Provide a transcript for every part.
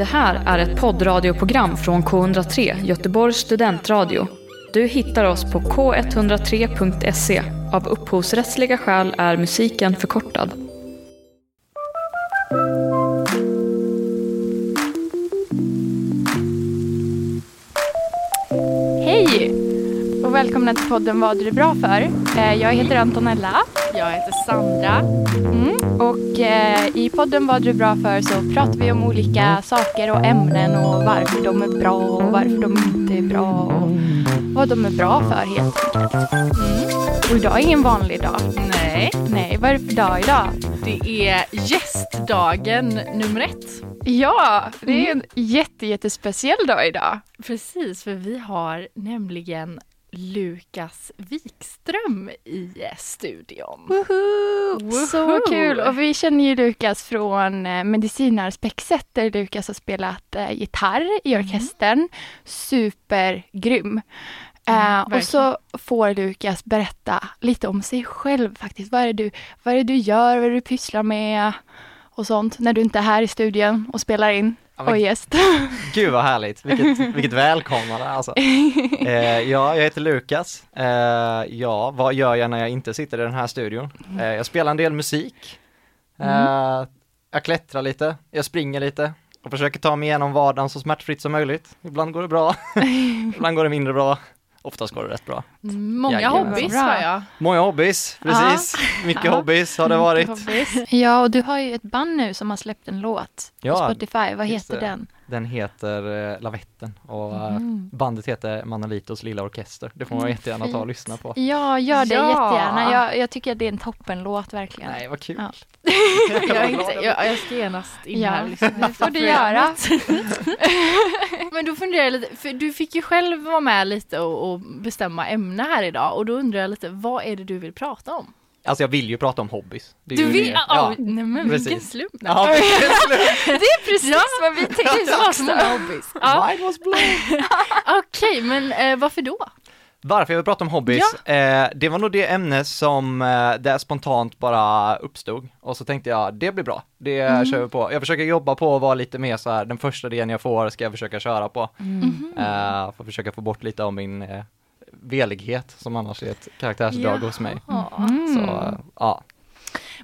Det här är ett poddradioprogram från K103, Göteborgs studentradio. Du hittar oss på k103.se. Av upphovsrättsliga skäl är musiken förkortad. Hej och välkomna till podden Vad är du bra för? Eh, jag heter Antonella jag heter Sandra. mm. och eh, i podden Vad är du bra för så pratar vi om olika saker och ämnen och varför de är bra och varför de inte är bra och vad de är bra för helt enkelt. Mm. Och idag är ingen vanlig dag. Nej, Nej, vad är det för dag idag? det är gästdagen nummer ett. Ja, det är en jätte, jättespeciell dag idag. Precis, för vi har nämligen Lukas Wikström i studion. Woho! Så Woho! kul! Och vi känner ju Lukas från eh, Medicinarspexet där Lukas har spelat eh, gitarr i orkestern. Supergrym! Eh, och så får Lukas berätta lite om sig själv faktiskt. Vad är, det du, vad är du gör, vad är det du pysslar med och sånt när du inte är här i studion och spelar in och gäst. Gud vad härligt, vilket, vilket välkomnande alltså. Eh, ja, jag heter Lukas. Eh, ja, vad gör jag när jag inte sitter i den här studion? Eh, jag spelar en del musik. Eh, jag klättrar lite, jag springer lite och försöker ta mig igenom vardagen så smärtfritt som möjligt. Ibland går det bra, ibland går det mindre bra. Oftast går det rätt bra. Många Jajamän. hobbys har jag. Många hobbys, precis. Mycket Ja. hobbys har det varit. Ja, och du har ju ett band nu som har släppt en låt på Ja, Spotify. Vad heter det. den? Den heter eh, Lavetten och Mm. bandet heter Manalitos lilla orkester. Det får man jättegärna ta och lyssna på. Ja, gör det Ja. jättegärna. Jag, jag tycker att det är en toppenlåt verkligen. Nej, vad kul. Ja. Jag, inte, jag, jag ska genast in Ja, här lyssna det på får du programmet. Men då funderar jag lite, för du fick ju själv vara med lite och, och bestämma ämne här idag och då undrar jag lite, vad är det du vill prata om? Alltså jag vill ju prata om hobbys. Det Du vill? det. Ja, Ja. nej men precis. vilken slump! Ja. Det är precis vad vi har så också. många hobbys. Ja, Mine was blown. Okej, men eh, varför då? Varför jag vill prata om hobbys? Eh, det var nog det ämne som eh, där spontant bara uppstod och så tänkte jag det blir bra, det Mm. kör vi på. Jag försöker jobba på att vara lite mer så här, den första delen jag får ska jag försöka köra på. Mm. Eh, för att försöka få bort lite av min eh, velighet som annars är ett karaktärsdrag hos mig. Mm. Så ja,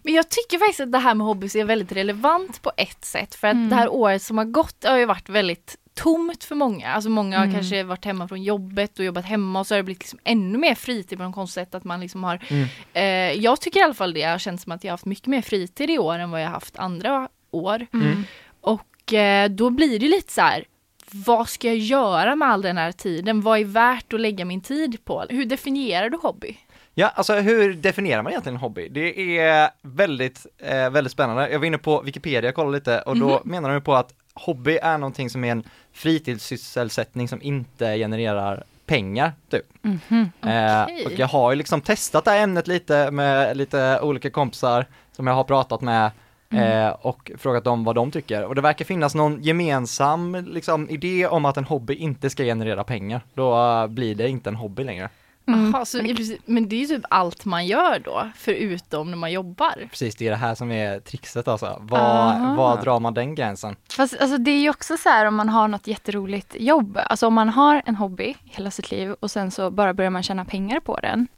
Men jag tycker faktiskt att det här med hobbys är väldigt relevant på ett sätt för att Mm. det här året som har gått har ju varit väldigt tomt för många. Alltså många har Mm. kanske varit hemma från jobbet och jobbat hemma och så har det blivit liksom ännu mer fritid på något konstigt sätt att man liksom har Mm. eh, Jag tycker i alla fall det har känts som att jag har haft mycket mer fritid i år än vad jag har haft andra år. Mm. Och eh, då blir det lite så här vad ska jag göra med all den här tiden? Vad är värt att lägga min tid på? Hur definierar du hobby? Ja, alltså hur definierar man egentligen en hobby? Det är väldigt, eh, väldigt spännande. Jag var inne på Wikipedia och kollade lite och då menar de ju på att hobby är någonting som är en fritidssysselsättning som inte genererar pengar, typ. Mhm. Eh, Okej. och jag har ju liksom testat det här ämnet lite med lite olika kompisar som jag har pratat med eh, och frågat dem vad de tycker. Och det verkar finnas någon gemensam liksom, idé om att en hobby inte ska generera pengar. Då eh, blir det inte en hobby längre. Mm. Jaha, så, men det är ju typ allt man gör då, förutom när man jobbar. Precis, det är det här som är trixet alltså. Aha. Var, var drar man den gränsen? Fast alltså, det är ju också så här om man har något jätteroligt jobb. Alltså om man har en hobby hela sitt liv och sen så bara börjar man tjäna pengar på den.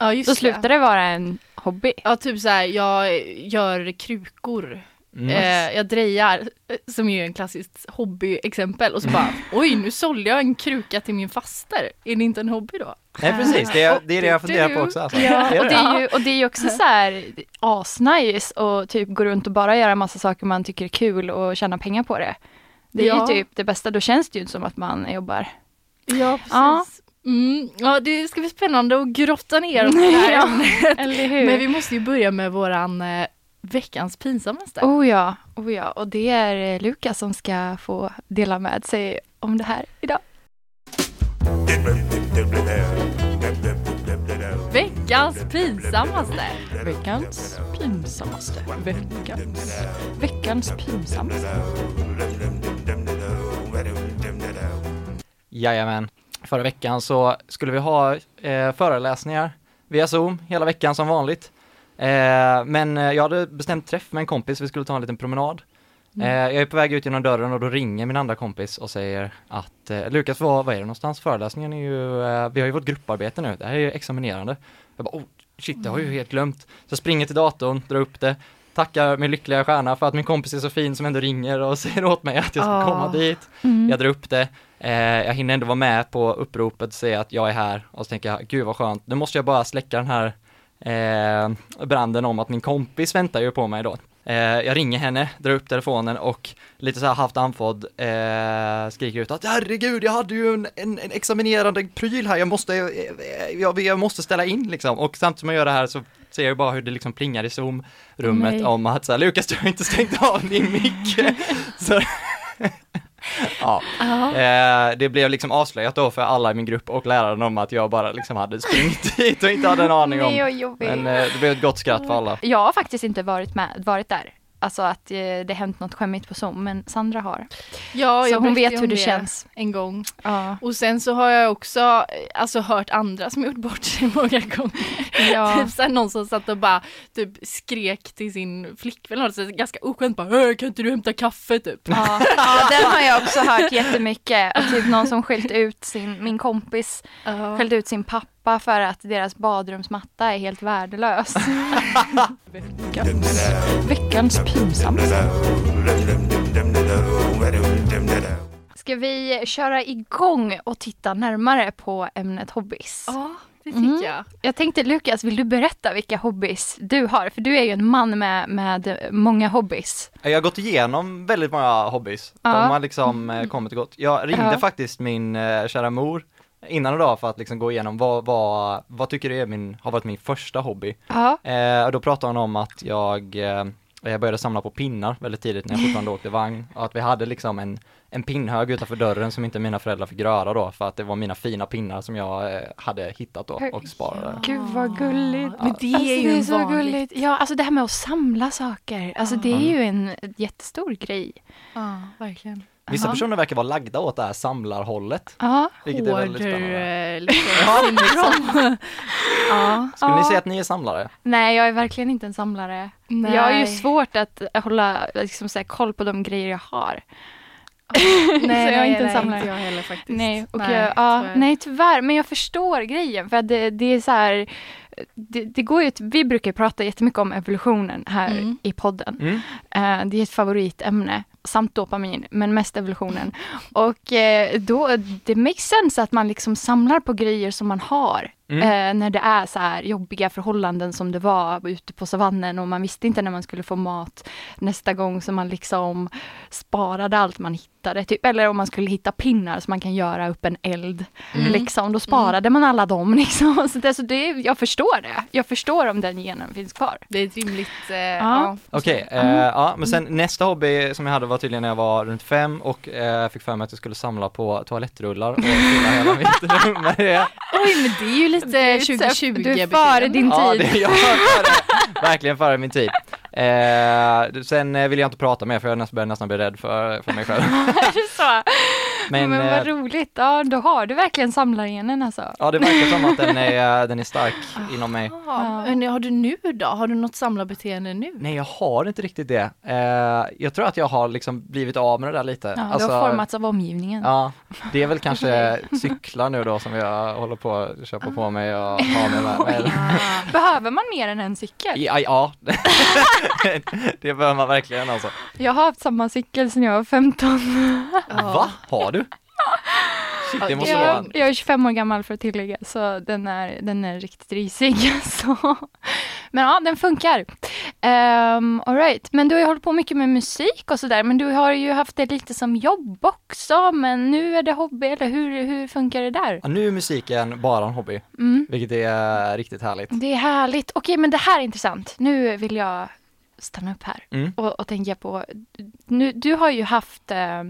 Ja, just Då slutar det vara en hobby. Ja, typ så här, jag gör krukor. Mm. Eh, jag drejar, eh, som är ju en klassiskt hobbyexempel. Och så bara, oj, nu sålde jag en kruka till min faster. Är det inte en hobby då? Nej precis, det är det, är det jag funderar på också. Alltså. Ja, Det är och det det. är ju, och det är ju också så här asnice och typ gå runt och bara göra massa saker man tycker är kul och tjäna pengar på det. Det är Ja. ju typ det bästa, då känns det ju inte som att man jobbar. Ja, precis. Ja. Mm, ja, det ska bli spännande att grotta ner oss i det här ämnet. Eller hur? Men vi måste ju börja med våran eh, veckans pinsammaste. Oh ja, oh ja, och det är eh, Lukas som ska få dela med sig om det här idag. Veckans pinsammaste. Veckans pinsammaste. Veckans, veckans pinsammaste. Jajamän. Förra veckan så skulle vi ha eh, föreläsningar via Zoom hela veckan som vanligt. Eh, men eh, jag hade bestämt träff med en kompis, vi skulle ta en liten promenad. Eh, jag är på väg ut genom dörren och då ringer min andra kompis och säger att eh, Lukas, vad, vad är det någonstans? Föreläsningen är ju, eh, vi har ju vårt grupparbete nu, det här är ju examinerande. Jag bara, oh shit, det har jag ju helt glömt. Så jag springer till datorn, drar upp det, tackar min lyckliga stjärna för att min kompis är så fin som ändå ringer och säger åt mig att jag ska Ah. komma dit. Mm. Jag drar upp det, jag hinner ändå vara med på uppropet och säga att jag är här och så tänker jag, gud vad skönt, nu måste jag bara släcka den här eh, branden om att min kompis väntar ju på mig då. Eh, jag ringer henne, drar upp telefonen och lite så här halvt andfådd eh, skriker ut att herregud, jag hade ju en, en, en examinerande pryl här, jag måste, eh, jag, jag måste ställa in liksom. Och samtidigt som jag gör det här så ser jag bara hur det liksom plingar i Zoom-rummet om att så här, Lukas, du har inte stängt av din mick. så, ja. Eh, det blev liksom avslöjat då för alla i min grupp och läraren om att jag bara liksom hade sprungit dit och inte hade en aning om. Men eh, det blev ett gott skratt för alla. Jag har faktiskt inte varit med, varit där. Alltså att eh, det hänt något skämmigt på Zoom, men Sandra har. Ja, så jag hon vet hur om det känns. en gång. Ja. Och sen så har jag också eh, alltså, hört andra som gjort bort sig många gånger. ja. Typ såhär någon som satt och bara typ skrek till sin flickvän eller något, så ganska oskönt bara "Äh, kan inte du hämta kaffe typ. Ja, ja, den har jag också hört jättemycket. Och typ någon som skällt ut sin, min kompis skällde ut sin pappa för att deras badrumsmatta är helt värdelös. Veckans, veckans pinsamt. Ska vi köra igång och titta närmare på ämnet hobbys? Ja, det tycker Mm. jag. Jag tänkte Lukas, vill du berätta vilka hobbys du har? För du är ju en man med, med många hobbys. Jag har gått igenom väldigt många hobbys. Ja. De har liksom eh, kommit och gått. Jag ringde Ja. faktiskt min eh, kära mor innan idag för att liksom gå igenom vad, vad, vad tycker du är min, har varit min första hobby? Ja. Eh, och då pratade hon om att jag, eh, jag började samla på pinnar väldigt tidigt när jag fortfarande åkte vagn och att vi hade liksom en, en pinnhög utanför dörren som inte mina föräldrar fick röra då för att det var mina fina pinnar som jag eh, hade hittat då och sparade. Gud vad gulligt. Men det Alltså, är ju det är så vanligt. gulligt. Ja, alltså det här med att samla saker. Alltså det är ju en jättestor grej. Ja, verkligen. Vissa Ja. personer verkar vara lagda åt det här samlarhållet. Ja. Vilket är väldigt spännande. liksom, ja. Skulle ni Ja. säga att ni är samlare? Nej, jag är verkligen inte en samlare. Nej. Jag har ju svårt att hålla liksom, så här, koll på de grejer jag har. Nej, Så jag är nej, inte en nej, samlare. Inte jag heller faktiskt. Nej, och jag, ja, tyvärr. nej tyvärr. Men jag förstår grejen. För att det, det är så här, det, det går ju, vi brukar prata jättemycket om evolutionen här Mm. i podden. Mm. Eh, det är ett favoritämne, samt dopamin, men mest evolutionen. Och eh, då, det makes sense att man liksom samlar på grejer som man har. Mm. Eh, när det är så här jobbiga förhållanden som det var ute på savannen och man visste inte när man skulle få mat nästa gång så man liksom sparade allt man hittade. Typ. Eller om man skulle hitta pinnar så man kan göra upp en eld. Mm. Liksom, då sparade man alla dem. Liksom. Så det, så det, jag förstår det. Jag förstår om den genen finns kvar. Det är ett rimligt... Eh, ja. Okej, eh, ja men sen nästa hobby som jag hade var tydligen när jag var runt fem och eh, fick för mig att jag skulle samla på toalettrullar och fylla hela mitt rum med det. Oj men det är ju lite Det är så- 2020 du är före din Ja, tid. det, jag före, verkligen före min tid. Eh, sen eh, vill jag inte prata mer för jag börjar nästan bli rädd för, för mig själv. så. Men, Men, vad eh, roligt. Ja, då har du verkligen samlargenen alltså. ja det verkar som att den är, den är stark inom mig. Ja, men har du nu då? Har du något samlarbeteende nu? Nej jag har inte riktigt det. Eh, jag tror att jag har liksom blivit av med det där lite. Ja, Alltså, du har formats av omgivningen. Ja, det är väl kanske cyklar nu då som jag håller på att köpa på mig och ha med mig. Men, Behöver man mer än en cykel? ja, ja. det behöver man verkligen alltså. Jag har haft samma cykel sedan jag var 15. Va? Har du? Shit, det måste vara Jag, en... jag är 25 år gammal för att tillägga, så den är, den är riktigt risig. Så. Men ja, den funkar. Um, all right. Men du har ju hållit på mycket med musik och sådär, men du har ju haft det lite som jobb också, men nu är det hobby, eller hur, hur funkar det där? Ja, nu är musiken bara en hobby, Mm. vilket är riktigt härligt. Det är härligt. Okej, men det här är intressant. Nu vill jag stanna upp här Mm. och, och tänka på, nu, du har ju haft eh,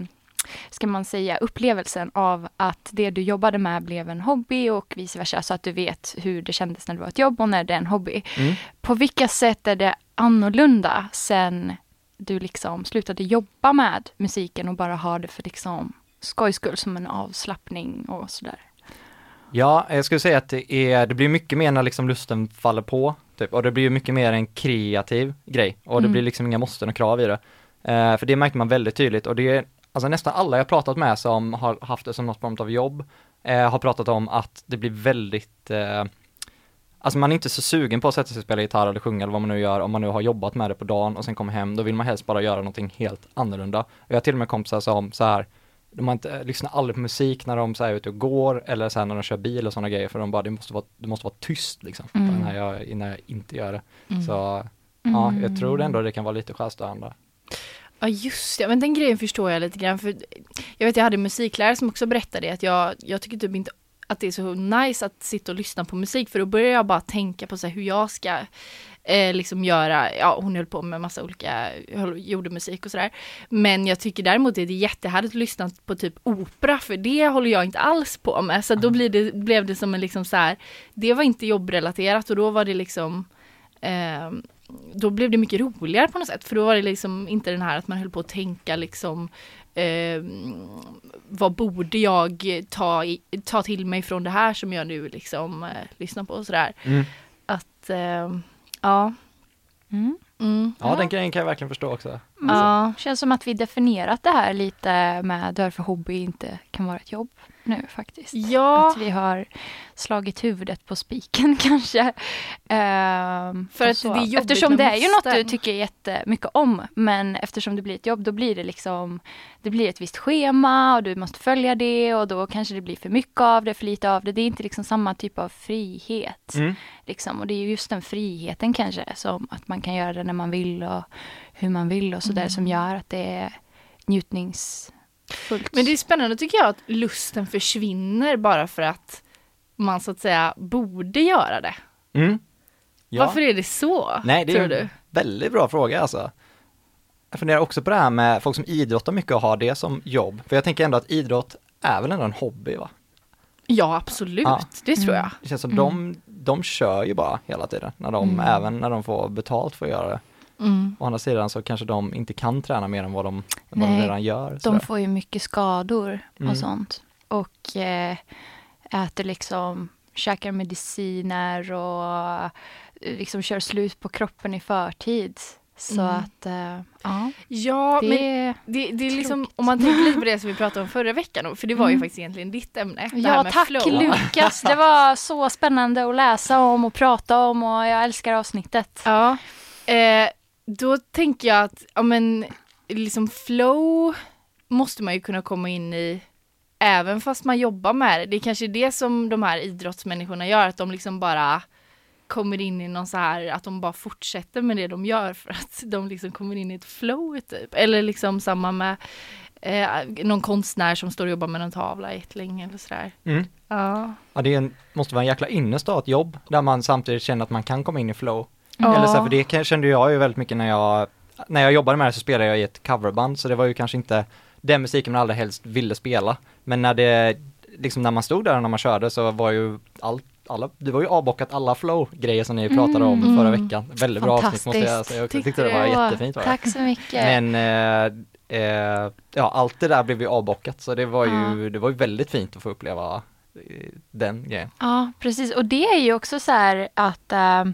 ska man säga, upplevelsen av att det du jobbade med blev en hobby och vice versa, så att du vet hur det kändes när det var ett jobb och när det är en hobby. Mm. På vilka sätt är det annorlunda sen du liksom slutade jobba med musiken och bara har det för liksom skojs skull som en avslappning och sådär? Ja, jag skulle säga att det, är, det blir mycket mer när liksom lusten faller på, typ. och det blir mycket mer en kreativ grej, och det Mm. blir liksom inga måsten och krav i det. Eh, för det märkte man väldigt tydligt och det är alltså nästan alla jag pratat med som har haft det som något form av jobb eh, har pratat om att det blir väldigt eh, Alltså man är inte så sugen på att sätta sig och spela gitarr eller sjunga eller vad man nu gör om man nu har jobbat med det på dagen och sen kommer hem, då vill man helst bara göra någonting helt annorlunda. Jag har till och med kompisar som så här, de inte, lyssnar aldrig på musik när de så här är ute och går eller sen när de kör bil och sådana grejer för de bara, det måste vara, det måste vara tyst liksom, Mm. när, jag, när jag inte gör det. Mm. Så ja, jag tror ändå det kan vara lite självstörande. Ja just det, men den grejen förstår jag lite grann för jag vet jag hade en musiklärare som också berättade att jag, jag tycker typ inte att det är så nice att sitta och lyssna på musik för då börjar jag bara tänka på så hur jag ska eh, liksom göra, ja hon höll på med massa olika, gjorde musik och sådär. Men jag tycker däremot att det är jättehärligt att lyssna på typ opera för det håller jag inte alls på med. Så då blir det, blev det som en liksom så här, det var inte jobbrelaterat och då var det liksom eh, då blev det mycket roligare på något sätt för då var det liksom inte den här att man höll på att tänka liksom eh, vad borde jag ta, i, ta till mig från det här som jag nu liksom eh, lyssnar på och sådär. Mm. Att eh, ja. Mm. Mm. Ja, den grejen kan jag verkligen förstå också. Ja. Känns som att vi definierat det här lite med varför hobby inte kan vara ett jobb nu faktiskt. Ja, Att vi har slagit huvudet på spiken kanske. Ehm, För att så. det är jobbigt, Eftersom det är ju något du tycker jättemycket om. Men eftersom det blir ett jobb då blir det liksom Det blir ett visst schema och du måste följa det och då kanske det blir för mycket av det, för lite av det. Det är inte liksom samma typ av frihet. Mm. Liksom. Och det är ju just den friheten kanske som att man kan göra det när man vill och hur man vill och sådär som gör att det är njutningsfullt. men det är spännande tycker jag att lusten försvinner bara för att man så att säga borde göra det. Mm. Ja. Varför är det så? Nej, det är en du? väldigt bra fråga alltså. Jag funderar också på det här med folk som idrottar mycket och har det som jobb. För jag tänker ändå att idrott är väl ändå en hobby va? Ja absolut, Ja. det tror jag. Det känns som de, de kör ju bara hela tiden, när de, Mm. även när de får betalt för att göra det. Mm. Å andra sidan så kanske de inte kan träna mer än vad de, vad de redan gör. De sådär. får ju mycket skador Mm. och sånt. Och eh, äter liksom, käkar mediciner och eh, liksom kör slut på kroppen i förtid. Så Mm. att, eh, ja, Ja, det men är... det, det är liksom, om man tänker lite på det som vi pratade om förra veckan, för det var ju Mm. faktiskt egentligen ditt ämne. det här Ja, med tack flow. Lukas. Det var så spännande att läsa om och prata om och jag älskar avsnittet. Ja, eh, då tänker jag att, ja men, liksom flow måste man ju kunna komma in i även fast man jobbar med det. Det är kanske det som de här idrottsmänniskorna gör, att de liksom bara kommer in i någon så här, att de bara fortsätter med det de gör för att de liksom kommer in i ett flow typ. Eller liksom samma med eh, någon konstnär som står och jobbar med någon tavla jättelänge eller sådär. Mm. Ja. Ja, det en, måste vara en jäkla ett jobb där man samtidigt känner att man kan komma in i flow. Ja. Eller så här, för det kände jag ju väldigt mycket när jag, när jag jobbade med det så spelade jag i ett coverband så det var ju kanske inte den musiken man allra helst ville spela. Men när det, liksom när man stod där och när man körde så var ju allt, alla, det var ju avbockat alla flow-grejer som ni pratade om Mm. förra veckan. Väldigt bra avsnitt måste jag säga. Jag Tyckte det var jättefint. Var det. Tack så mycket. Men eh, eh, ja, allt det där blev ju avbockat så det var ju, det var ju väldigt fint att få uppleva eh, den grejen. Ja, precis. Och det är ju också så här att eh,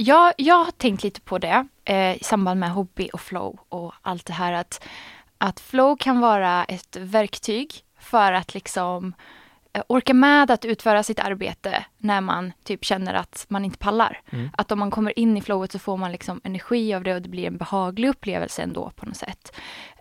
jag, jag har tänkt lite på det eh, i samband med hobby och flow och allt det här att, att flow kan vara ett verktyg för att liksom eh, orka med att utföra sitt arbete när man typ känner att man inte pallar. Mm. Att om man kommer in i flowet så får man liksom energi av det och det blir en behaglig upplevelse ändå på något sätt.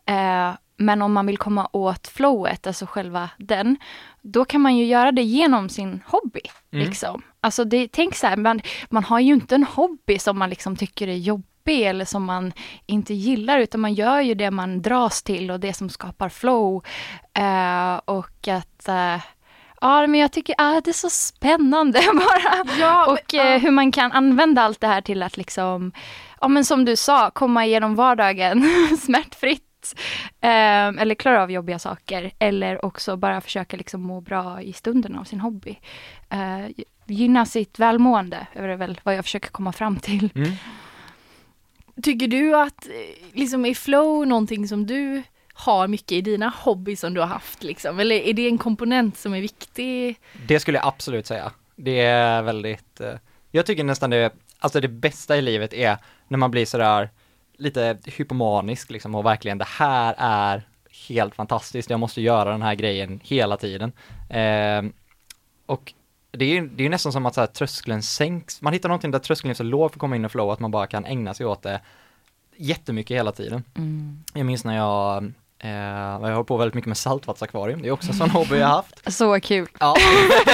Eh, men om man vill komma åt flowet, alltså själva den, då kan man ju göra det genom sin hobby. Mm. Liksom. Alltså det, tänk så här, man, man har ju inte en hobby som man liksom tycker är jobbig eller som man inte gillar, utan man gör ju det man dras till och det som skapar flow. Eh, och att eh, Ja, men jag tycker ah, det är så spännande bara. Ja, Och men, ja. eh, hur man kan använda allt det här till att liksom, ja men som du sa, komma igenom vardagen smärtfritt. Eh, eller klara av jobbiga saker. Eller också bara försöka liksom må bra i stunden av sin hobby. Eh, gynna sitt välmående, är väl vad jag försöker komma fram till. Mm. Tycker du att eh, liksom är flow någonting som du har mycket i dina hobbys som du har haft liksom? Eller är det en komponent som är viktig? Det skulle jag absolut säga. Det är väldigt, eh, jag tycker nästan det, alltså det bästa i livet är när man blir sådär lite hypomanisk liksom och verkligen det här är helt fantastiskt, jag måste göra den här grejen hela tiden. Eh, och det är ju det är nästan som att så här, tröskeln sänks, man hittar någonting där tröskeln är så låg för att komma in i flow, att man bara kan ägna sig åt det jättemycket hela tiden. Mm. Jag minns när jag, eh, jag har på väldigt mycket med saltvattensakvarium, det är också en sån hobby jag har haft. Så kul. Ja,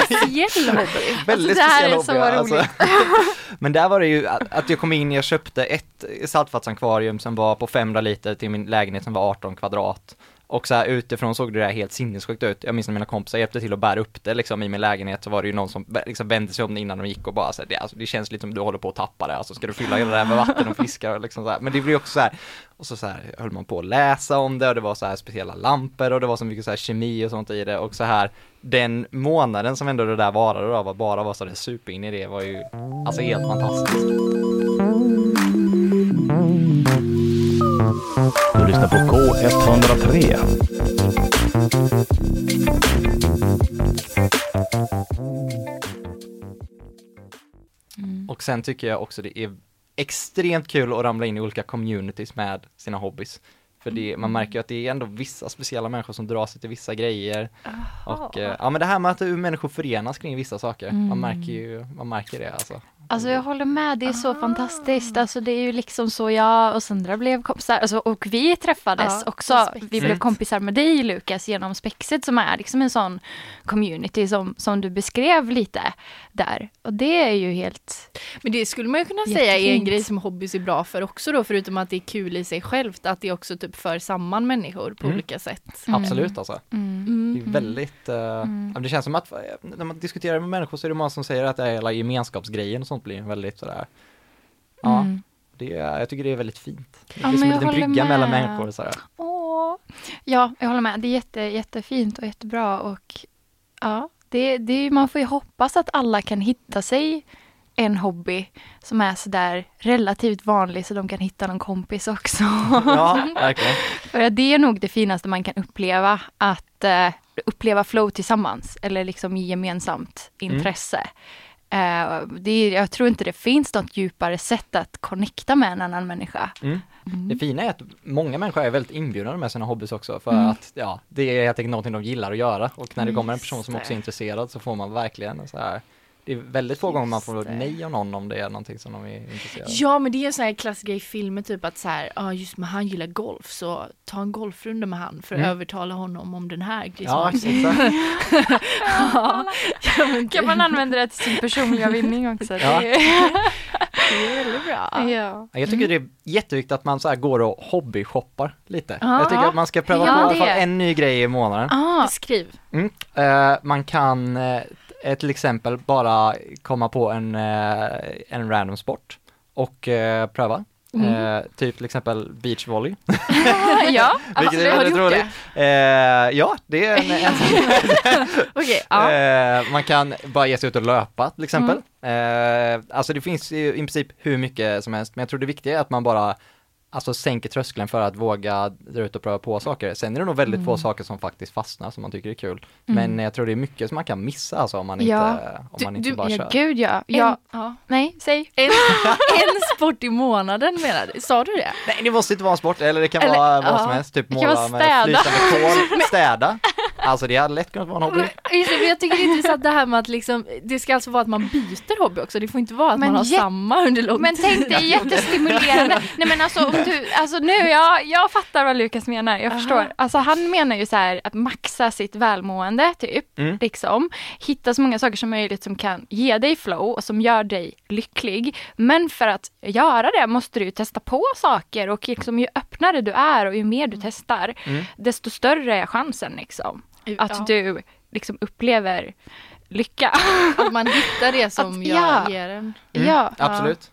Speciell hobby. väldigt här speciell hobby. roligt. Alltså. Men där var det ju att, att jag kom in, jag köpte ett saltvattenakvarium som var på 500 liter till min lägenhet som var 18 kvadrat. Och så här utifrån såg det där helt sinnessjukt ut. Jag minns när mina kompisar hjälpte till att bära upp det liksom i min lägenhet så var det ju någon som liksom vände sig om det innan de gick och bara så här, det, alltså, det känns lite som du håller på att tappa det, alltså ska du fylla hela det här med vatten och fiskar och liksom så här. Men det blir också så här, och så, så här höll man på att läsa om det och det var så här speciella lampor och det var så mycket så här kemi och sånt i det och så här den månaden som ändå det där varade då, var bara var så där super in i det var ju alltså helt fantastiskt. Du lyssnar på K103. Och sen tycker jag också det är extremt kul att ramla in i olika communities med sina hobbys. För det, man märker ju att det är ändå vissa speciella människor som drar sig till vissa grejer. Och eh, ja men det här med att människor förenas kring vissa saker, man märker ju, man märker det alltså. Alltså jag håller med, det är så fantastiskt. Alltså det är ju liksom så jag och Sandra blev kompisar, alltså, och vi träffades Ja, också. Vi blev kompisar med dig Lukas genom Spexet som är liksom en sån community som, som du beskrev lite där. Och det är ju helt... Men det skulle man ju kunna säga är en grej som hobbys är bra för också då, förutom att det är kul i sig självt, att det också typ för samman människor på Mm. olika sätt. Absolut alltså. Mm. Det är väldigt, men det känns som att eh, när man diskuterar med människor så är det många som säger att det är hela gemenskapsgrejen och sånt blir väldigt sådär, ja, Mm. det jag tycker det är väldigt fint. Det är Ja, som en liten brygga med. mellan människor sådär. Åh. Ja, jag håller med. Det är jätte, jättefint och jättebra. Och ja, det, det, man får ju hoppas att alla kan hitta sig en hobby som är sådär relativt vanlig så de kan hitta någon kompis också. Ja, verkligen. För det är nog det finaste man kan uppleva, att eh, uppleva flow tillsammans eller liksom i gemensamt intresse. Eh, det är, jag tror inte det finns något djupare sätt att connecta med en annan människa. Mm. Det fina är att många människor är väldigt inbjudande med sina hobbys också för Mm. att ja, det är helt enkelt någonting de gillar att göra och när det Mm, kommer en person som också är intresserad så får man verkligen så här det är väldigt få gånger man får det. nej av någon om det är någonting som de är intresserade av. Ja men det är en sån här klassisk grej i filmer typ att så här, ja just men han gillar golf så ta en golfrunda med han för att Mm. övertala honom om den här Ja, exakt. ja, ja, men Kan man använda det till sin personliga vinning också? Ja. Det är, det är väldigt bra. ja. Ja, Jag tycker det är jätteviktigt att man så här går och hobbyshoppar lite. Ja. Jag tycker att man ska pröva Ja, på i alla fall en ny grej i månaden. Ah, Beskriv. Mm. Eh, man kan eh, till exempel bara komma på en, eh, en random sport och eh, pröva. Eh, typ till exempel beachvolley. ja, Vilket är väldigt roligt. Eh, ja, det är en, en Okej, ja. Eh, man kan bara ge sig ut och löpa till exempel. Eh, alltså det finns ju i princip hur mycket som helst, men jag tror det viktiga är att man bara Alltså sänker tröskeln för att våga dra ut och pröva på saker. Sen är det nog väldigt få saker som faktiskt fastnar som man tycker är kul. Men jag tror det är mycket som man kan missa alltså om man Ja. inte, om Du- man inte du- bara ja kör. gud ja. En, ja. ja. Nej, säg. En, en sport i månaden menar du? Sa du det? Nej det måste inte vara en sport, eller det kan Eller- vara vad ja. som helst, typ måla med flytande kol, städa. Alltså det hade lätt kunnat vara en hobby. Det, men jag tycker det är intressant det här med att liksom, det ska alltså vara att man byter hobby också. Det får inte vara att Men man har samma under lång Men tid. tänk dig jättestimulerande. Nej men alltså om du, alltså nu, jag, jag fattar vad Lukas menar, jag Aha. förstår. Alltså han menar ju så här att maxa sitt välmående typ, Mm. liksom. Hitta så många saker som möjligt som kan ge dig flow och som gör dig lycklig. Men för att göra det måste du ju testa på saker och liksom ju öppnare du är och ju mer du testar, Mm. desto större är chansen liksom. Att Ja, du liksom upplever lycka. att man hittar det som Att- jag ja. ger en. Mm, ja. Absolut.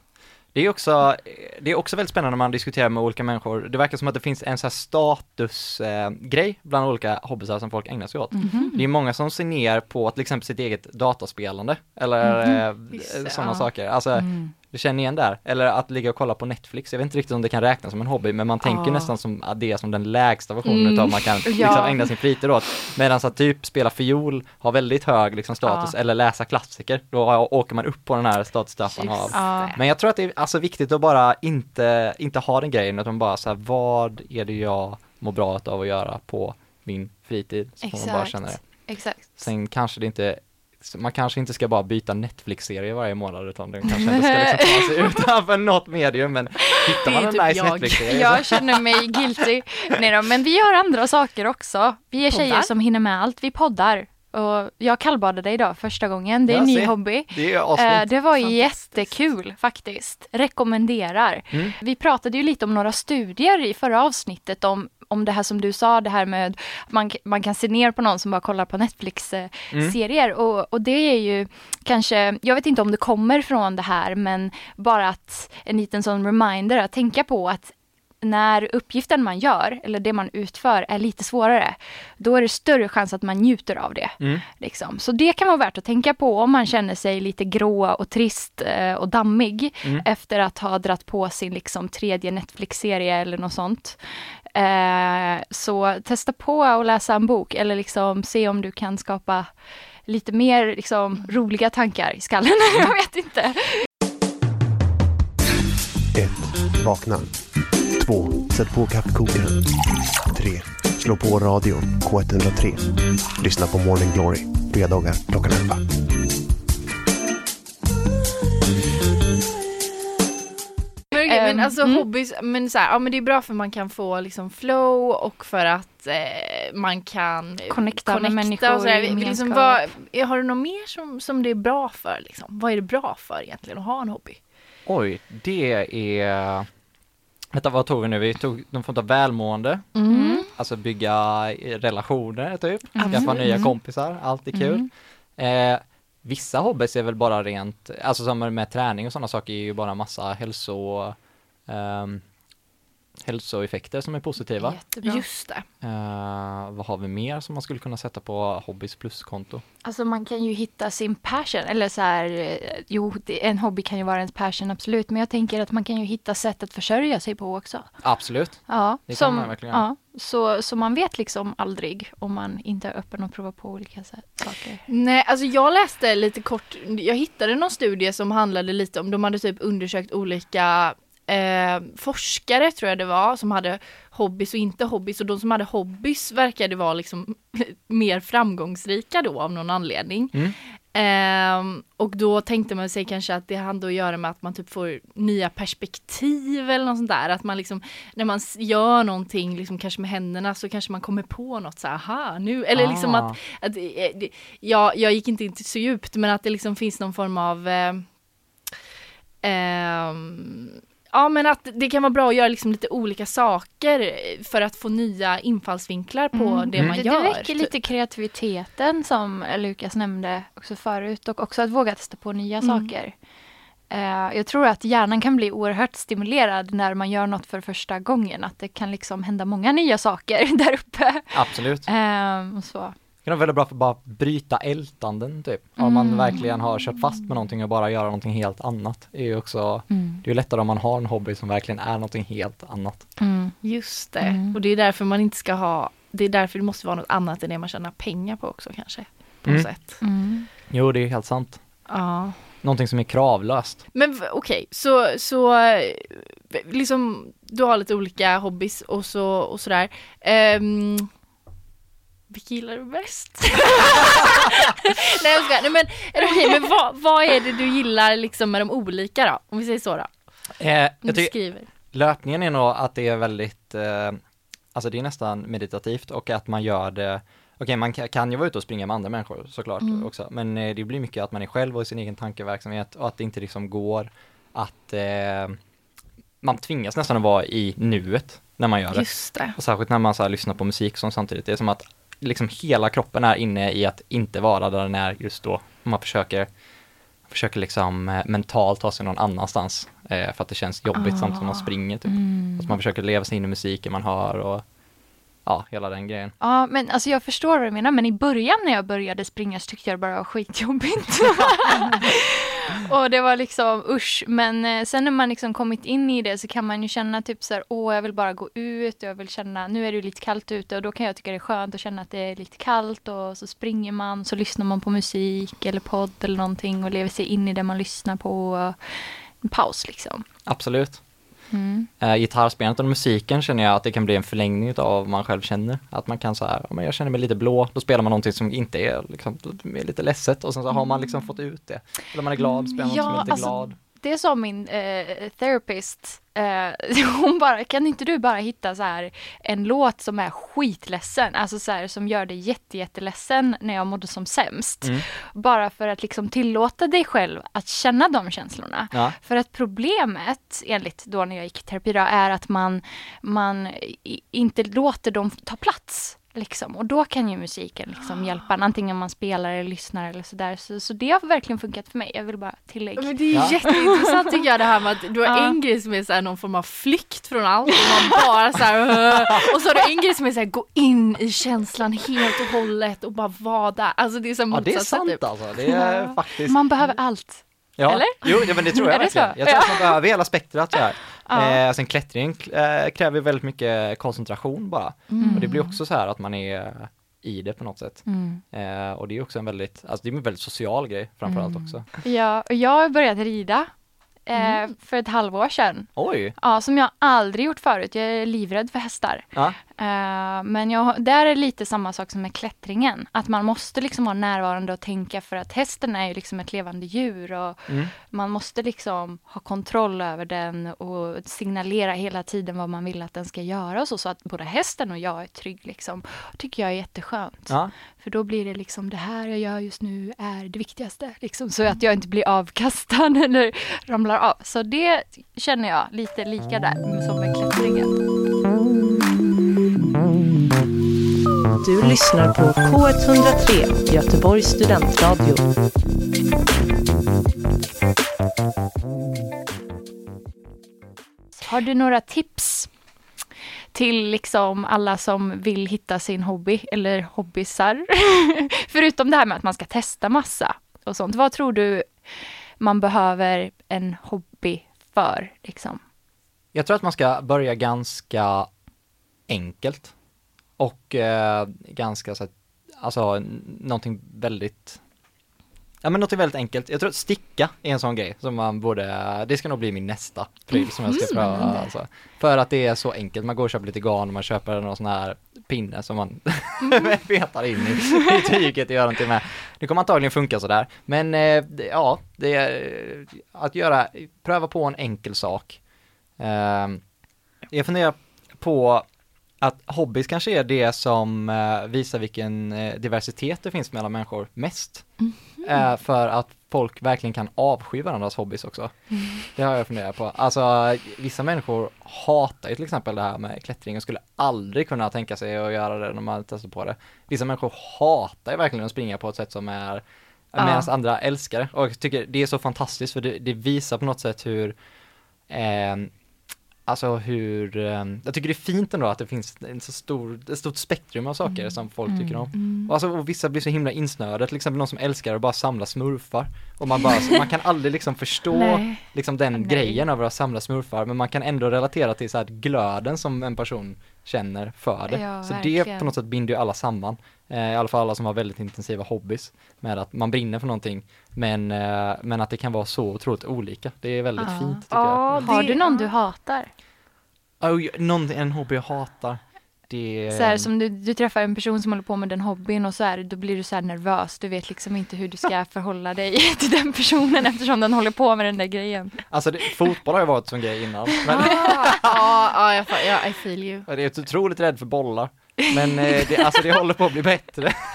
Det är också, det är också väldigt spännande när man diskuterar med olika människor. Det verkar som att det finns en sån här statusgrej eh, grej bland olika hobbysar som folk ägnar sig åt. Mhm. Det är många som ser ner på till exempel sitt eget dataspelande eller Visst, eh, sådana ja. saker. Alltså, Mm. Du känner igen där? Eller att ligga och kolla på Netflix, jag vet inte riktigt om det kan räknas som en hobby, men man tänker Ja. nästan som att det är som den lägsta versionen Mm. utav man kan Ja. liksom ägna sin fritid åt. Medan att typ spela fiol har väldigt hög liksom status, Ja. eller läsa klassiker, då åker man upp på den här statustrappan av Ja. det. men jag tror att det är alltså viktigt att bara inte, inte ha den grejen, utan bara så här, vad är det jag mår bra av att göra på min fritid? Så får man bara känna det. Exakt. Sen kanske det inte, man kanske inte ska bara byta Netflix-serie varje månad, utan den kanske inte ska liksom ta sig utanför något medium, men hittar man en typ nice jag. Netflix-serie så Jag känner mig guilty. Nej då, men vi gör andra saker också. Vi är tjejer Poddar? som hinner med allt. Vi poddar. Och jag kallbadade idag första gången. Det är en ny se. hobby. det är Eh, det var Fantastiskt. jättekul faktiskt. Rekommenderar. Mm. Vi pratade ju lite om några studier i förra avsnittet om, om det här som du sa, det här med man, man kan se ner på någon som bara kollar på Mm. Netflix-serier. Och, och det är ju kanske, jag vet inte om det kommer från det här, men bara att en liten sån reminder att tänka på att när uppgiften man gör, eller det man utför, är lite svårare, då är det större chans att man njuter av det. Mm. Liksom. Så det kan vara värt att tänka på om man känner sig lite grå och trist eh, och dammig Mm. efter att ha dratt på sin liksom, tredje Netflix-serie eller något sånt. Eh, så testa på att läsa en bok eller liksom se om du kan skapa lite mer liksom, roliga tankar i skallen. Jag vet inte. 1. Vakna. 2. Sätt på kaffekokaren. 3. Slå på radion K103. Lyssna på Morning Glory fredagar klockan 11. Men, Ehm, alltså mm. hobbys, men så här, ja men det är bra för man kan få liksom flow och för att eh, man kan Connecta med människor och så Vi- liksom, vad, Har du något mer som, som det är bra för liksom? Vad är det bra för egentligen att ha en hobby? Oj, det är, vänta vad tog vi nu? Vi tog någon form av välmående, Mm. alltså bygga relationer typ, skaffa Absolut. nya Mm. kompisar, allt är kul. Mm. Eh, vissa hobbys är väl bara rent, alltså som med träning och sådana saker är ju bara massa hälso, ehm, hälsoeffekter som är positiva. Jättebra. Just det. Eh, vad har vi mer som man skulle kunna sätta på hobbys pluskonto? Alltså man kan ju hitta sin passion, eller så här, eh, jo, en hobby kan ju vara ens passion, absolut, men jag tänker att man kan ju hitta sätt att försörja sig på också. Absolut. Ja, Det kan som, man verkligen ja så, så man vet liksom aldrig om man inte är öppen och provar på olika sa- saker. Nej, alltså jag läste lite kort, jag hittade någon studie som handlade lite om, de hade typ undersökt olika eh, forskare tror jag det var, som hade hobbys och inte hobbys och de som hade hobbys verkade vara liksom mer framgångsrika då av någon anledning. Mm. Ehm, och då tänkte man sig kanske att det hade att göra med att man typ får nya perspektiv eller något sånt där. Att man liksom, när man gör någonting liksom kanske med händerna så kanske man kommer på något så aha nu, eller liksom Ah. att, att eh, det- ja, jag gick inte in så djupt men att det liksom finns någon form av eh, ehm, Ja men att det kan vara bra att göra liksom lite olika saker för att få nya infallsvinklar på Mm. det man Det, gör. det räcker typ. lite kreativiteten som Lukas nämnde också förut och också att våga testa på nya Mm. saker. Eh, jag tror att hjärnan kan bli oerhört stimulerad när man gör något för första gången. Att det kan liksom hända många nya saker där uppe. Absolut. Ehm, och så. Det kan vara väldigt bra för att bara bryta ältanden typ. Om man Mm. verkligen har kört fast med någonting och bara göra någonting helt annat. Det är ju också, det är ju lättare om man har en hobby som verkligen är någonting helt annat. Mm. Just det, Mm. och det är därför man inte ska ha, det är därför det måste vara något annat än det man tjänar pengar på också kanske. På Mm. sätt. Mm. Jo, det är helt sant. Ja. Någonting som är kravlöst. Men okej, så, så eh, liksom du har lite olika hobbys och så och sådär. Um, vilka gillar du bäst? Nej jag skojar, nej men, är det okej, men vad, vad är det du gillar liksom med de olika då? Om vi säger så då. Eh, jag tycker löpningen är nog att det är väldigt, eh, alltså det är nästan meditativt och att man gör det Okej, man ka- kan ju vara ute och springa med andra människor såklart Mm. också, men eh, det blir mycket att man är själv och i sin egen tankeverksamhet och att det inte liksom går att eh, man tvingas nästan att vara i nuet när man gör det. Just det. Och särskilt när man så här lyssnar på musik som samtidigt, det är som att liksom hela kroppen är inne i att inte vara där den är just då. Man försöker, försöker liksom eh, mentalt ta sig någon annanstans eh, för att det känns jobbigt samtidigt som man springer typ. Mm. Att man försöker leva sig in i musiken man hör och ja, hela den grejen. Ja, men alltså jag förstår vad du menar, men i början när jag började springa så tyckte jag det bara var skitjobbigt. och det var liksom usch, men eh, sen när man liksom kommit in i det så kan man ju känna typ så här, åh jag vill bara gå ut, jag vill känna, nu är det lite kallt ute och då kan jag tycka det är skönt att känna att det är lite kallt och så springer man, så lyssnar man på musik eller podd eller någonting och lever sig in i det man lyssnar på. En paus liksom. Absolut. Mm. Uh, gitarrspelandet och musiken känner jag att det kan bli en förlängning av vad man själv känner. Att man kan så här, men jag känner mig lite blå, då spelar man någonting som inte är, liksom, är lite ledset och sen så har man liksom fått ut det. Eller man är glad, spelar något Ja, som är lite alltså, glad. Det sa min eh, therapist. Eh, hon bara, kan inte du bara hitta så här en låt som är skitledsen, alltså så här, som gör dig jätte, jätteledsen när jag mådde som sämst. Mm. Bara för att liksom tillåta dig själv att känna de känslorna. Ja. För att problemet, enligt då när jag gick i terapi, då, är att man, man inte låter dem ta plats. Liksom. Och då kan ju musiken liksom hjälpa en, antingen man spelar eller lyssnar eller sådär. Så, så det har verkligen funkat för mig. Jag vill bara tillägga. Men det är Ja. jätteintressant tycker jag det här med att du har Ja. en grej som är så här någon form av flykt från allt och man bara så här, och så har du en grej som är så här gå in i känslan helt och hållet och bara vara där. Alltså det är så Ja det är sant typ. alltså, det är faktiskt Man behöver allt. Ja, Eller? jo ja, men det tror jag verkligen. Jag tror att man behöver hela spektrat så här. Ja. Eh, sen klättring eh, kräver väldigt mycket koncentration bara. Och det blir också så här att man är i det på något sätt. Mm. Eh, och det är också en väldigt, alltså det är en väldigt social grej framförallt också. Ja, och jag har börjat rida eh, för ett halvår sedan. Oj! Ja, som jag aldrig gjort förut. Jag är livrädd för hästar. Ja, Eh, men jag, där är lite samma sak som med klättringen. Att man måste liksom vara närvarande och tänka för att hästen är ju liksom ett levande djur och Mm. man måste liksom ha kontroll över den och signalera hela tiden vad man vill att den ska göra och så, så att både hästen och jag är trygg liksom. tycker jag är jätteskönt. ja. För då blir det liksom det här jag gör just nu är det viktigaste. Liksom, så att jag inte blir avkastad eller ramlar av. Så det känner jag lite lika där som med klättringen. Du lyssnar på K103, Göteborgs studentradio. Har du några tips till liksom alla som vill hitta sin hobby eller hobbysar? Förutom det här med att man ska testa massa och sånt. Vad tror du man behöver en hobby för? Liksom? Jag tror att man ska börja ganska enkelt. Och eh, ganska så att, alltså någonting väldigt Ja men något väldigt enkelt. Jag tror att sticka är en sån grej som man borde, det ska nog bli min nästa pryl som jag ska pröva. Alltså. För att det är så enkelt, man går och köper lite garn och man köper någon sån här pinne som man petar in i, i tyget och gör någonting med. Det kommer antagligen funka sådär. Men eh, det, ja, det är att göra, pröva på en enkel sak. Eh, jag funderar på att hobbys kanske är det som eh, visar vilken eh, diversitet det finns mellan människor mest. Eh, för att folk verkligen kan avsky varandras hobbys också. Det har jag funderat på. Alltså vissa människor hatar ju till exempel det här med klättring och skulle aldrig kunna tänka sig att göra det när man testar på det. Vissa människor hatar ju verkligen att springa på ett sätt som är Ja. medan andra älskar det. Och jag tycker det är så fantastiskt för det, det visar på något sätt hur eh, Alltså hur, eh, jag tycker det är fint ändå att det finns en så stor, ett stort spektrum av saker som folk tycker om. Och, alltså, och vissa blir så himla insnöade, till exempel någon som älskar att bara samla smurfar. Och man bara, man kan aldrig liksom förstå Nej. liksom den Nej. grejen av att samla smurfar, men man kan ändå relatera till så här glöden som en person känner för det. Ja, så det på något sätt binder ju alla samman. Eh, I alla fall alla som har väldigt intensiva hobbys med att man brinner för någonting, men, eh, men att det kan vara så otroligt olika. Det är väldigt Ja. fint tycker jag. Har du någon du hatar? Oh, någon, en hobby jag hatar. Det Så här, som du, du träffar en person som håller på med den hobbyn och så här, då blir du så här nervös. Du vet liksom inte hur du ska förhålla dig till den personen eftersom den håller på med den där grejen. Alltså det, fotboll har ju varit som grej innan. Men ja, ja, jag, fa- ja, I feel you. jag är otroligt rädd för bollar. Men eh, det, alltså det håller på att bli bättre.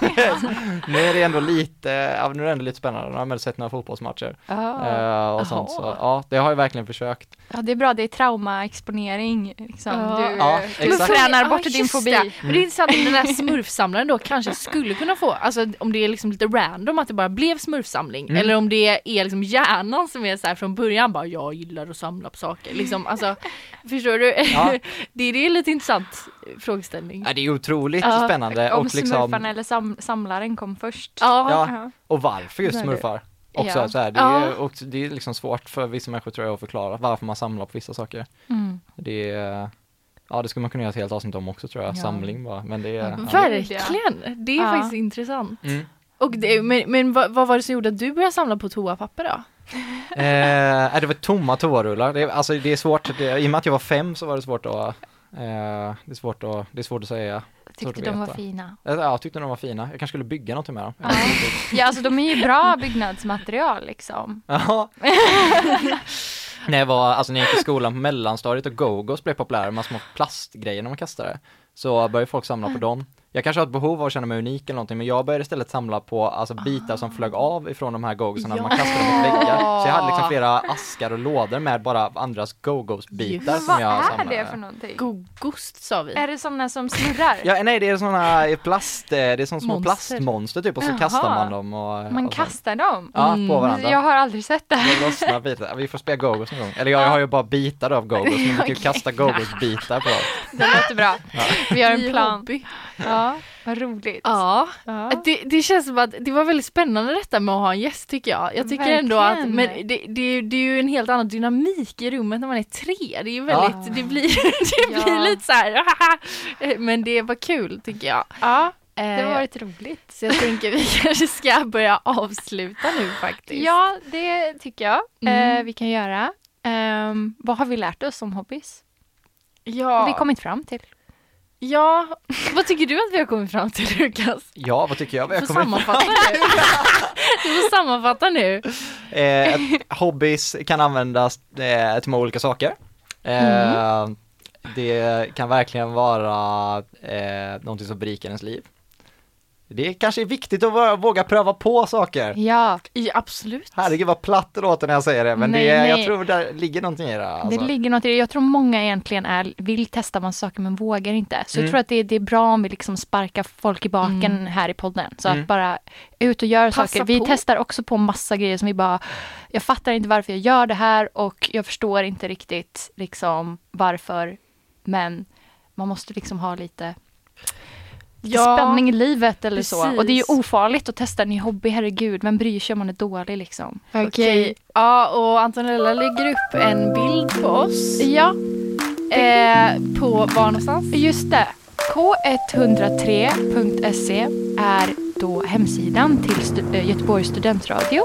nu är det ändå lite, ja, nu är det ändå lite spännande. Nu har jag sett några fotbollsmatcher. Eh, och sånt, så ja, det har jag verkligen försökt. Ja, det är bra. Det är traumaexponering. Liksom. Ja. Du, Ja, du tränar bort din just fobi. det. Men det är intressant om den där smurfsamlaren då kanske skulle kunna få, alltså om det är liksom lite random att det bara blev smurfsamling Mm. eller om det är liksom hjärnan som är så här från början bara jag gillar att samla på saker liksom alltså förstår du? Ja. det, det är lite intressant frågeställning. Ja, det är otroligt Ja, spännande Om och liksom, smurfarna eller sam samlaren kom först. Ja, ja, och varför just smurfar? Också Ja. så här, det, Ja. är, och det är liksom svårt för vissa människor tror jag att förklara varför man samlar på vissa saker. Mm. Det är, ja det skulle man kunna göra ett helt avsnitt om också tror jag, Ja. samling bara, men det är, ja. Verkligen! Det är Ja. faktiskt intressant. Mm. Och det, men men vad, vad var det som gjorde att du började samla på toapapper då? Eh, det var tomma toarullar, det, är- alltså det är svårt, det, i och med att jag var fem så var det svårt att, eh, det är svårt att, det är svårt att säga. Tyckte att de var fina. Eh, Ja, jag tyckte de var fina, jag kanske skulle bygga någonting med dem. Ja. ja, alltså de är ju bra byggnadsmaterial liksom. Ja. när jag var, alltså när jag gick i skolan på mellanstadiet och Go-Go's blev populära, med små plastgrejer när man kastade, så började folk samla på dem. Jag kanske har ett behov av att känna mig unik eller någonting, men jag började istället samla på alltså bitar som flög av ifrån de här Go-Go'sarna, man Ja. kastade dem mot väggar. Så jag hade liksom flera askar och lådor med bara andras Go-Go's bitar Just. som Vad jag är samlade. det för någonting? Gogost sa vi. Är det sådana som snurrar? Ja, nej det är sådana plast, eh, det är som små Monster. plastmonster typ och så Jaha. kastar man dem och Man och kastar dem? Ja, Mm. på varandra. Jag har aldrig sett det. Det lossnar bitar. Vi får spela Go-Go's någon gång. Eller jag, jag har ju bara bitar av Go-Go's, men vi kan ju kasta Go-Go's bitar på dem. Det låter bra. Vi har en plan. hobby. Ja, vad roligt. Ja, Ja. det, det känns som att det var väldigt spännande detta med att ha en gäst tycker jag. Jag tycker ändå att, Verkligen. men det, det, det är ju en helt annan dynamik i rummet när man är tre. Det är väldigt, Ja. det blir, det Ja. blir lite så här, men det var kul tycker jag. Ja, det Eh, har varit roligt. Så jag tänker vi kanske ska börja avsluta nu faktiskt. Ja, det tycker jag Mm. eh, vi kan göra. Ehm, vad har vi lärt oss om hobbys? ja. Vi kommit fram till. Ja, vad tycker du att vi har kommit fram till Lukas? Ja, vad tycker jag? Jag får kommer sammanfatta nu. Du får sammanfatta nu. eh, Hobbys kan användas eh, till många olika saker. Eh, Det kan verkligen vara eh, någonting som berikar ens liv. Det kanske är viktigt att våga- pröva på saker. Ja, absolut. Herregud vad platt det låter när jag säger det, men Nej, det, är- nej. jag tror där ligger någonting i det. Alltså. det ligger något i det. Jag tror många egentligen är, vill testa massa saker men vågar inte. Så Mm. jag tror att det, det är bra om vi liksom sparkar folk i baken Mm. här i podden. Så Mm. att bara ut och gör Passa saker. Vi på. testar också på massa grejer som vi bara, jag fattar inte varför jag gör det här och jag förstår inte riktigt liksom varför. Men man måste liksom ha lite lite spänning i livet eller så. Och det är ju precis. ofarligt att testa en ny hobby, herregud. Vem bryr sig om man är dålig liksom? Okej. Ja, och Antonella lägger upp en bild på oss. Ja, Eh, på var någonstans? just det. K103.se är då hemsidan till eh, Göteborgs studentradio.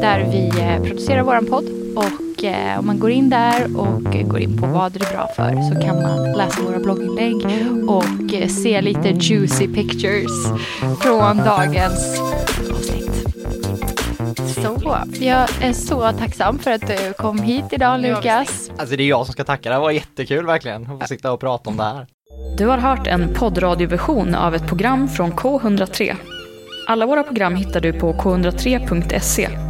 Där vi eh, producerar våran podd. Och eh, om man går in där och går in på vad det är bra för så kan man läsa våra blogginlägg och eh, se lite juicy pictures från dagens avsnitt. Så, jag är så tacksam för att du kom hit idag Lukas. Alltså det är jag som ska tacka, det var jättekul verkligen att få sitta och prata om det här. Du har hört en poddradioversion av ett program från K103. Alla våra program hittar du på k103.se.